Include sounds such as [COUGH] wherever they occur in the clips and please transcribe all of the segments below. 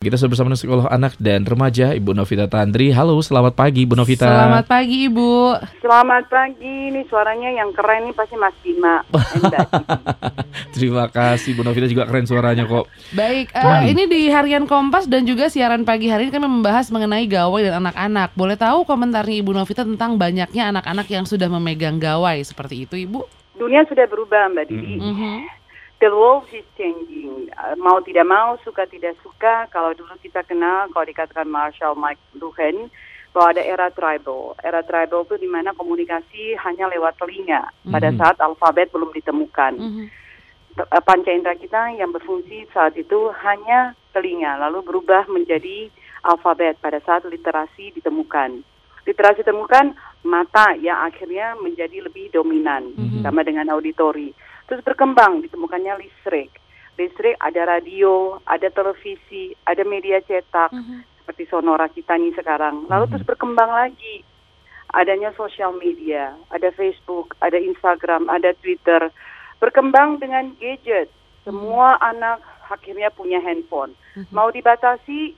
Kita sudah bersama psikolog anak dan remaja Ibu Novita Tandri. Halo, selamat pagi Ibu Novita. Selamat pagi Ibu. Selamat pagi, ini suaranya yang keren nih pasti Mas Bima. [LAUGHS] Terima kasih Bu Novita juga keren suaranya kok. Baik, uh, ini di Harian Kompas dan juga siaran pagi hari ini kami membahas mengenai gawai dan anak-anak. Boleh tahu komentarnya Ibu Novita tentang banyaknya anak-anak yang sudah memegang gawai seperti itu Ibu? Dunia sudah berubah Mbak Didi. Mm -hmm. The world is changing. Uh, mau tidak mau, suka tidak suka. Kalau dulu kita kenal, kalau dikatakan Marshall McLuhan, bahwa ada era tribal. Era tribal itu di mana komunikasi hanya lewat telinga pada Mhm. saat alfabet belum ditemukan. Mhm. Uh, Panca indera kita yang berfungsi saat itu hanya telinga, lalu berubah menjadi alfabet pada saat literasi ditemukan. Literasi ditemukan, mata yang akhirnya menjadi lebih dominan, Mhm. sama dengan auditori. Terus berkembang, ditemukannya listrik. Listrik ada radio, ada televisi, ada media cetak, Mhm. seperti Sonora kita nih sekarang. Lalu Mhm. terus berkembang lagi. Adanya sosial media, ada Facebook, ada Instagram, ada Twitter. Berkembang dengan gadget. Semua anak akhirnya punya handphone. Mhm. Mau dibatasi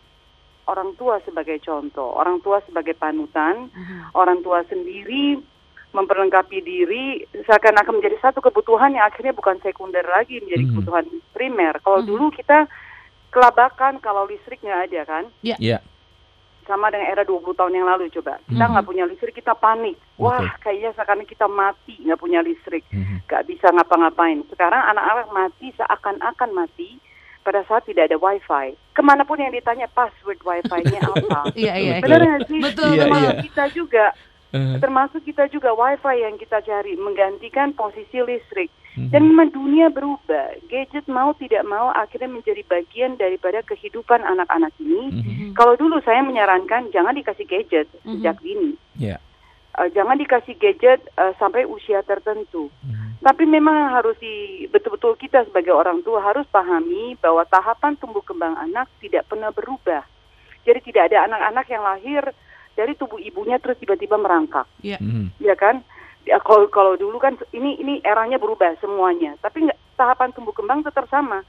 orang tua sebagai contoh, orang tua sebagai panutan, Mhm. orang tua sendiri memperlengkapi diri seakan-akan menjadi satu kebutuhan yang akhirnya bukan sekunder lagi menjadi Mhm. kebutuhan primer. Kalau Mhm. dulu kita kelabakan kalau listrik nggak ada kan? Ya, sama dengan era 20 tahun yang lalu coba. Kita Mhm. nggak punya listrik, kita panik. Wah, Oke. kayaknya seakan kita mati nggak punya listrik, Mhm. nggak bisa ngapa-ngapain. Sekarang anak-anak mati seakan-akan mati pada saat tidak ada wifi. Ke mana pun yang ditanya password wifi-nya [LAUGHS] apa. Iya iya. Betul. Benar nggak sih? Betul, Iya, Termasuk iya. kita juga, Eh, termasuk kita juga wifi yang kita cari menggantikan posisi listrik. mhm. Dan memang dunia berubah. Gadget mau tidak mau akhirnya menjadi bagian daripada kehidupan anak-anak ini. Mhm. Mhm. Kalau dulu saya menyarankan jangan dikasih gadget Mhm. sejak dini. Ya. Uh, jangan dikasih gadget uh, sampai usia tertentu. Mhm. Tapi memang harus di betul-betul kita sebagai orang tua harus pahami bahwa tahapan tumbuh kembang anak tidak pernah berubah. Jadi tidak ada anak-anak yang lahir dari tubuh ibunya terus tiba-tiba merangkak, Iya. Mhm. ya kan? Ya, kalau kalau dulu kan ini ini eranya berubah semuanya. Tapi nggak tahapan tumbuh kembang tetap sama.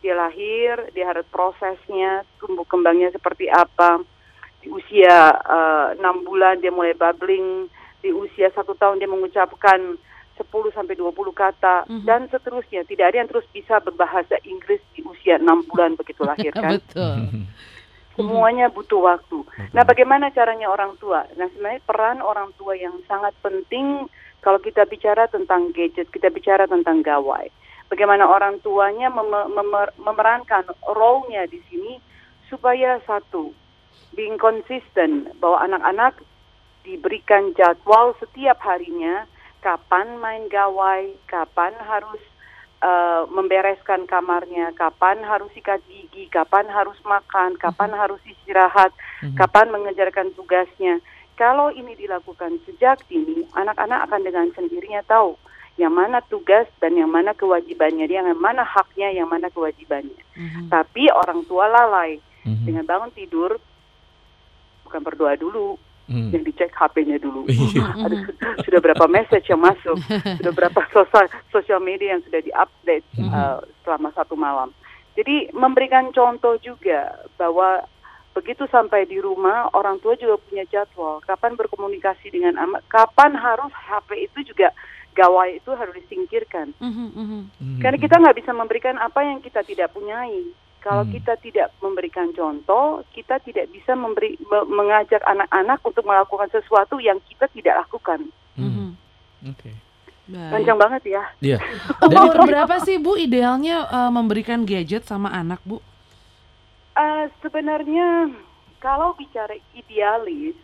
Dia lahir, dia harus prosesnya tumbuh kembangnya seperti apa. Di usia eh, enam bulan dia mulai babbling, di usia satu tahun dia mengucapkan 10 sampai 20 kata Mhm. dan seterusnya. Tidak ada yang terus bisa berbahasa Inggris di usia enam bulan begitu lahir [LAUGHS] kan. Betul. [LAUGHS] Semuanya butuh waktu. Nah, bagaimana caranya orang tua? Nah, sebenarnya peran orang tua yang sangat penting kalau kita bicara tentang gadget, kita bicara tentang gawai. Bagaimana orang tuanya mem- mem- memerankan role-nya di sini supaya satu, being consistent bahwa anak-anak diberikan jadwal setiap harinya kapan main gawai, kapan harus uh, membereskan kamarnya, kapan harus sikat gigi, kapan harus makan, kapan harus istirahat, Mhm. kapan mengejarkan tugasnya. Kalau ini dilakukan sejak dini, anak-anak akan dengan sendirinya tahu yang mana tugas dan yang mana kewajibannya, dia, yang mana haknya, yang mana kewajibannya. Mhm. Tapi orang tua lalai Mhm. dengan bangun tidur bukan berdoa dulu, Mhm. yang dicek HP-nya dulu. Iya. Ada [LAUGHS] sudah berapa message yang masuk, sudah berapa sosial sosial media yang sudah diupdate Mhm. uh, selama satu malam. Jadi memberikan contoh juga bahwa begitu sampai di rumah orang tua juga punya jadwal kapan berkomunikasi dengan anak, kapan harus HP itu juga gawai itu harus disingkirkan. Mhm. Mhm. Karena kita nggak bisa memberikan apa yang kita tidak punyai. Kalau Hmm. kita tidak memberikan contoh, kita tidak bisa memberi me- mengajak anak-anak untuk melakukan sesuatu yang kita tidak lakukan. Mhm. Mhm. Oke. Baik. Panjang banget ya. Iya. [LAUGHS] Umur berapa sih Bu idealnya eh, memberikan gadget sama anak Bu? Eh, sebenarnya kalau bicara idealis,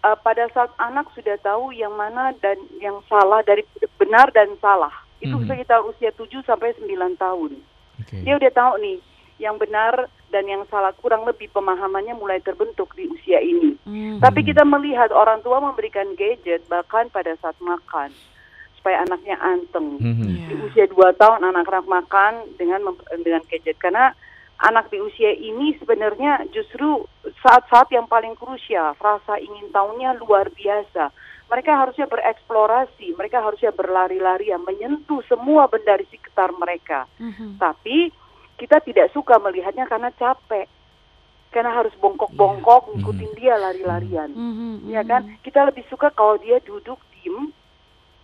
eh, pada saat anak sudah tahu yang mana dan yang salah dari benar dan salah, itu Mhm. sekitar usia 7 sampai 9 tahun. Oke. Dia udah tahu nih yang benar dan yang salah kurang lebih pemahamannya mulai terbentuk di usia ini. Mhm. Tapi kita melihat orang tua memberikan gadget bahkan pada saat makan supaya anaknya anteng. Mhm. Iya. Di usia 2 tahun anak-anak makan dengan mem- dengan gadget karena anak di usia ini sebenarnya justru saat-saat yang paling krusial, rasa ingin tahunya luar biasa. Mereka harusnya bereksplorasi, mereka harusnya berlari-lari, menyentuh semua benda di sekitar mereka. Mhm. Tapi kita tidak suka melihatnya karena capek. karena harus bongkok-bongkok Iya. ngikutin dia lari-larian. Mhm, Ya kan? Kita lebih suka kalau dia duduk diem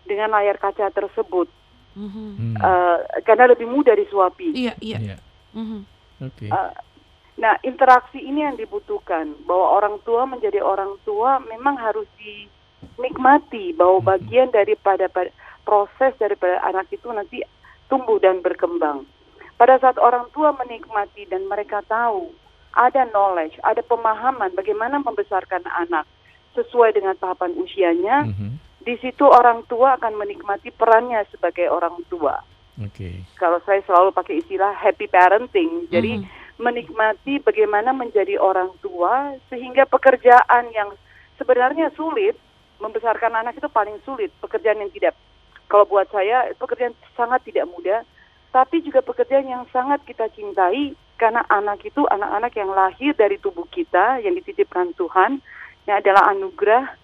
dengan layar kaca tersebut Mhm. Hmm. Eh, karena lebih mudah disuapi. Iya, iya. Iya. Mhm. Oke. Eh, nah, interaksi ini yang dibutuhkan bahwa orang tua menjadi orang tua memang harus dinikmati bahwa bagian daripada pa- proses daripada anak itu nanti tumbuh dan berkembang. Pada saat orang tua menikmati dan mereka tahu ada knowledge, ada pemahaman bagaimana membesarkan anak sesuai dengan tahapan usianya, Mhm. di situ orang tua akan menikmati perannya sebagai orang tua. Oke. Kalau saya selalu pakai istilah happy parenting, jadi Mhm. menikmati bagaimana menjadi orang tua sehingga pekerjaan yang sebenarnya sulit membesarkan anak itu paling sulit pekerjaan yang tidak kalau buat saya pekerjaan sangat tidak mudah tapi juga pekerjaan yang sangat kita cintai karena anak itu anak-anak yang lahir dari tubuh kita yang dititipkan Tuhan yang adalah anugerah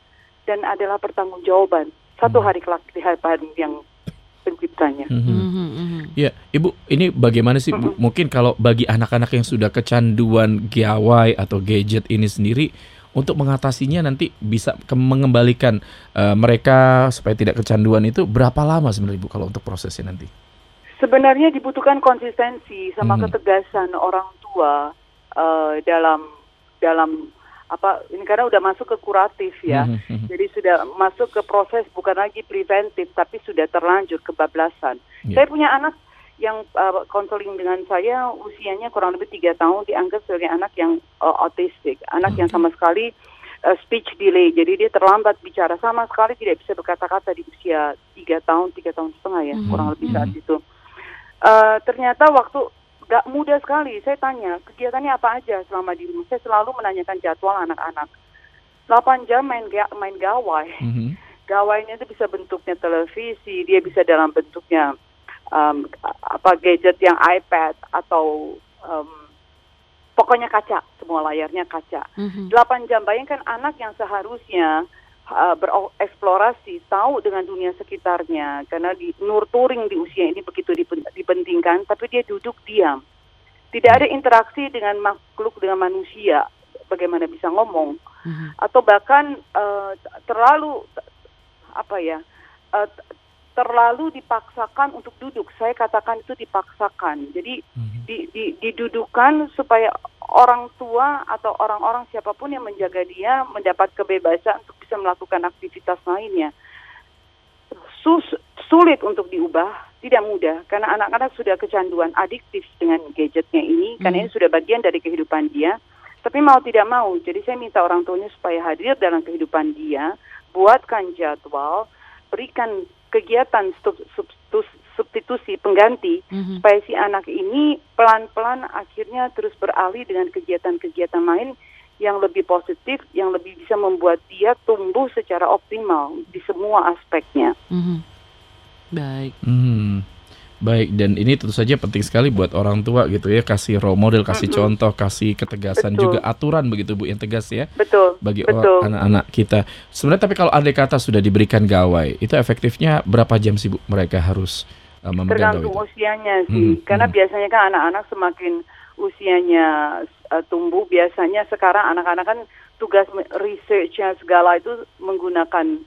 dan adalah pertanggungjawaban satu Hmm. hari kelak di hadapan yang penciptanya. Mhm, mhm. Ya, Ibu, ini bagaimana sih Bu? Mungkin kalau bagi anak-anak yang sudah kecanduan gawai atau gadget ini sendiri untuk mengatasinya nanti bisa ke- mengembalikan eh, mereka supaya tidak kecanduan itu berapa lama sebenarnya Ibu kalau untuk prosesnya nanti? Sebenarnya dibutuhkan konsistensi sama Mhm. ketegasan orang tua eh, dalam dalam apa ini karena udah masuk ke kuratif ya. Mhm, mhm. Jadi sudah masuk ke proses bukan lagi preventif tapi sudah terlanjur kebablasan. Ya. Saya punya anak yang uh, konseling dengan saya usianya kurang lebih tiga tahun dianggap sebagai anak yang uh, autistik, anak yang sama sekali uh, speech delay. Jadi dia terlambat bicara sama sekali tidak bisa berkata-kata di usia tiga tahun, tiga tahun setengah ya Mhm. kurang lebih saat Mhm. itu. Uh, ternyata waktu gak mudah sekali. Saya tanya kegiatannya apa aja selama di rumah. Saya selalu menanyakan jadwal anak-anak. 8 jam main ga- main gawai Mhm. [LAUGHS] gawainya itu bisa bentuknya televisi, dia bisa dalam bentuknya um, apa gadget yang iPad atau um, pokoknya kaca, semua layarnya kaca. Mhm. 8 jam bayangkan anak yang seharusnya uh, bereksplorasi, tahu dengan dunia sekitarnya karena di nurturing di usia ini begitu dipen- dipentingkan, tapi dia duduk diam. Tidak ada interaksi dengan makhluk dengan manusia, bagaimana bisa ngomong Mhm. atau bahkan eh, terlalu apa ya eh, terlalu dipaksakan untuk duduk. Saya katakan itu dipaksakan. Jadi Mhm. di, di, didudukan supaya orang tua atau orang-orang siapa pun yang menjaga dia mendapat kebebasan untuk bisa melakukan aktivitas lainnya. Sus- sulit untuk diubah, tidak mudah karena anak-anak sudah kecanduan adiktif dengan gadgetnya ini karena Hmm. ini sudah bagian dari kehidupan dia. Tapi mau tidak mau, jadi saya minta orang tuanya supaya hadir dalam kehidupan dia, buatkan jadwal, berikan kegiatan substitusi pengganti Mhm. supaya si anak ini pelan-pelan akhirnya terus beralih dengan kegiatan-kegiatan lain yang lebih positif, yang lebih bisa membuat dia tumbuh secara optimal di semua aspeknya. Mhm. Baik. Hmm. Baik, dan ini tentu saja penting sekali buat orang tua gitu ya, kasih role model, kasih Mm-mm. contoh, kasih ketegasan Betul. juga aturan begitu Bu yang tegas ya Betul. bagi Betul. anak-anak kita. Sebenarnya tapi kalau andai kata sudah diberikan gawai, itu efektifnya berapa jam sih Bu mereka harus uh, memegang Tergantung gawai itu? usianya sih, Hmm, karena hmm. biasanya kan anak-anak semakin usianya uh, tumbuh, biasanya sekarang anak-anak kan tugas researchnya segala itu menggunakan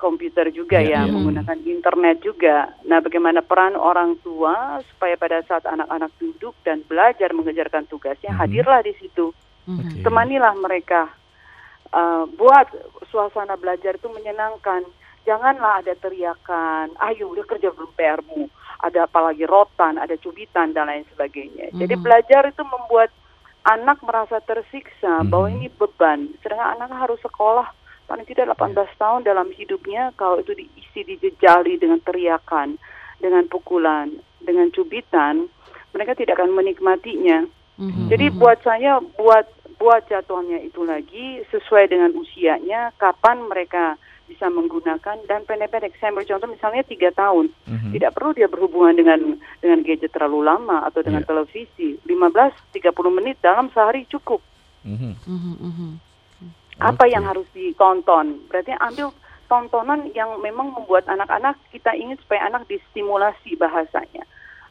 komputer juga Iya, ya, iya. menggunakan internet juga. Nah, bagaimana peran orang tua supaya pada saat anak-anak duduk dan belajar mengejarkan tugasnya, Mhm. hadirlah di situ, Mhm. Oke. temanilah mereka, Uh, buat suasana belajar itu menyenangkan. Janganlah ada teriakan, ayo udah kerja belum PR-mu, ada apalagi rotan, ada cubitan dan lain sebagainya. Jadi Mhm. belajar itu membuat anak merasa tersiksa bahwa Mhm. ini beban. Sedangkan anak harus sekolah paling tidak 18 tahun dalam hidupnya kalau itu diisi dijejali dengan teriakan, dengan pukulan, dengan cubitan, mereka tidak akan menikmatinya. Mhm. Jadi Mhm. buat saya buat buat jadwalnya itu lagi sesuai dengan usianya, kapan mereka bisa menggunakan dan pendek-pendek. Saya ambil contoh misalnya tiga tahun, Mhm. tidak perlu dia berhubungan dengan dengan gadget terlalu lama atau dengan Iya. televisi. 15-30 menit dalam sehari cukup. Mhm. Mhm. Apa yang harus ditonton? Berarti ambil tontonan yang memang membuat anak-anak kita ingin supaya anak distimulasi bahasanya.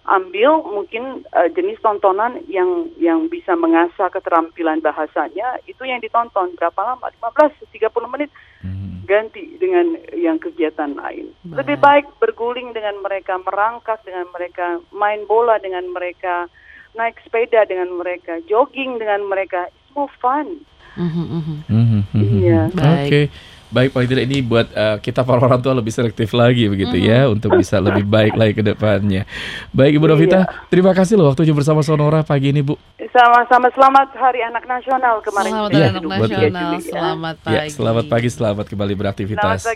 ambil mungkin uh, jenis tontonan yang yang bisa mengasah keterampilan bahasanya itu yang ditonton berapa lama 15 30 menit Hmm. ganti dengan yang kegiatan lain. Baik. Lebih baik berguling dengan mereka, merangkak dengan mereka, main bola dengan mereka, naik sepeda dengan mereka, jogging dengan mereka. It's more fun. Mhm, mhm. Mhm, mhm. Iya. Oke. Baik paling tidak ini buat uh, kita para orang tua lebih selektif lagi begitu ya untuk bisa lebih baik lagi ke depannya. Baik Ibu Novita, terima kasih loh waktunya bersama Sonora pagi ini Bu. Sama-sama selamat Hari Anak Nasional kemarin. Selamat kita Iya, Anak betul. Nasional, Iya. selamat Ya, pagi. selamat pagi, selamat kembali Selamat beraktivitas. pagi.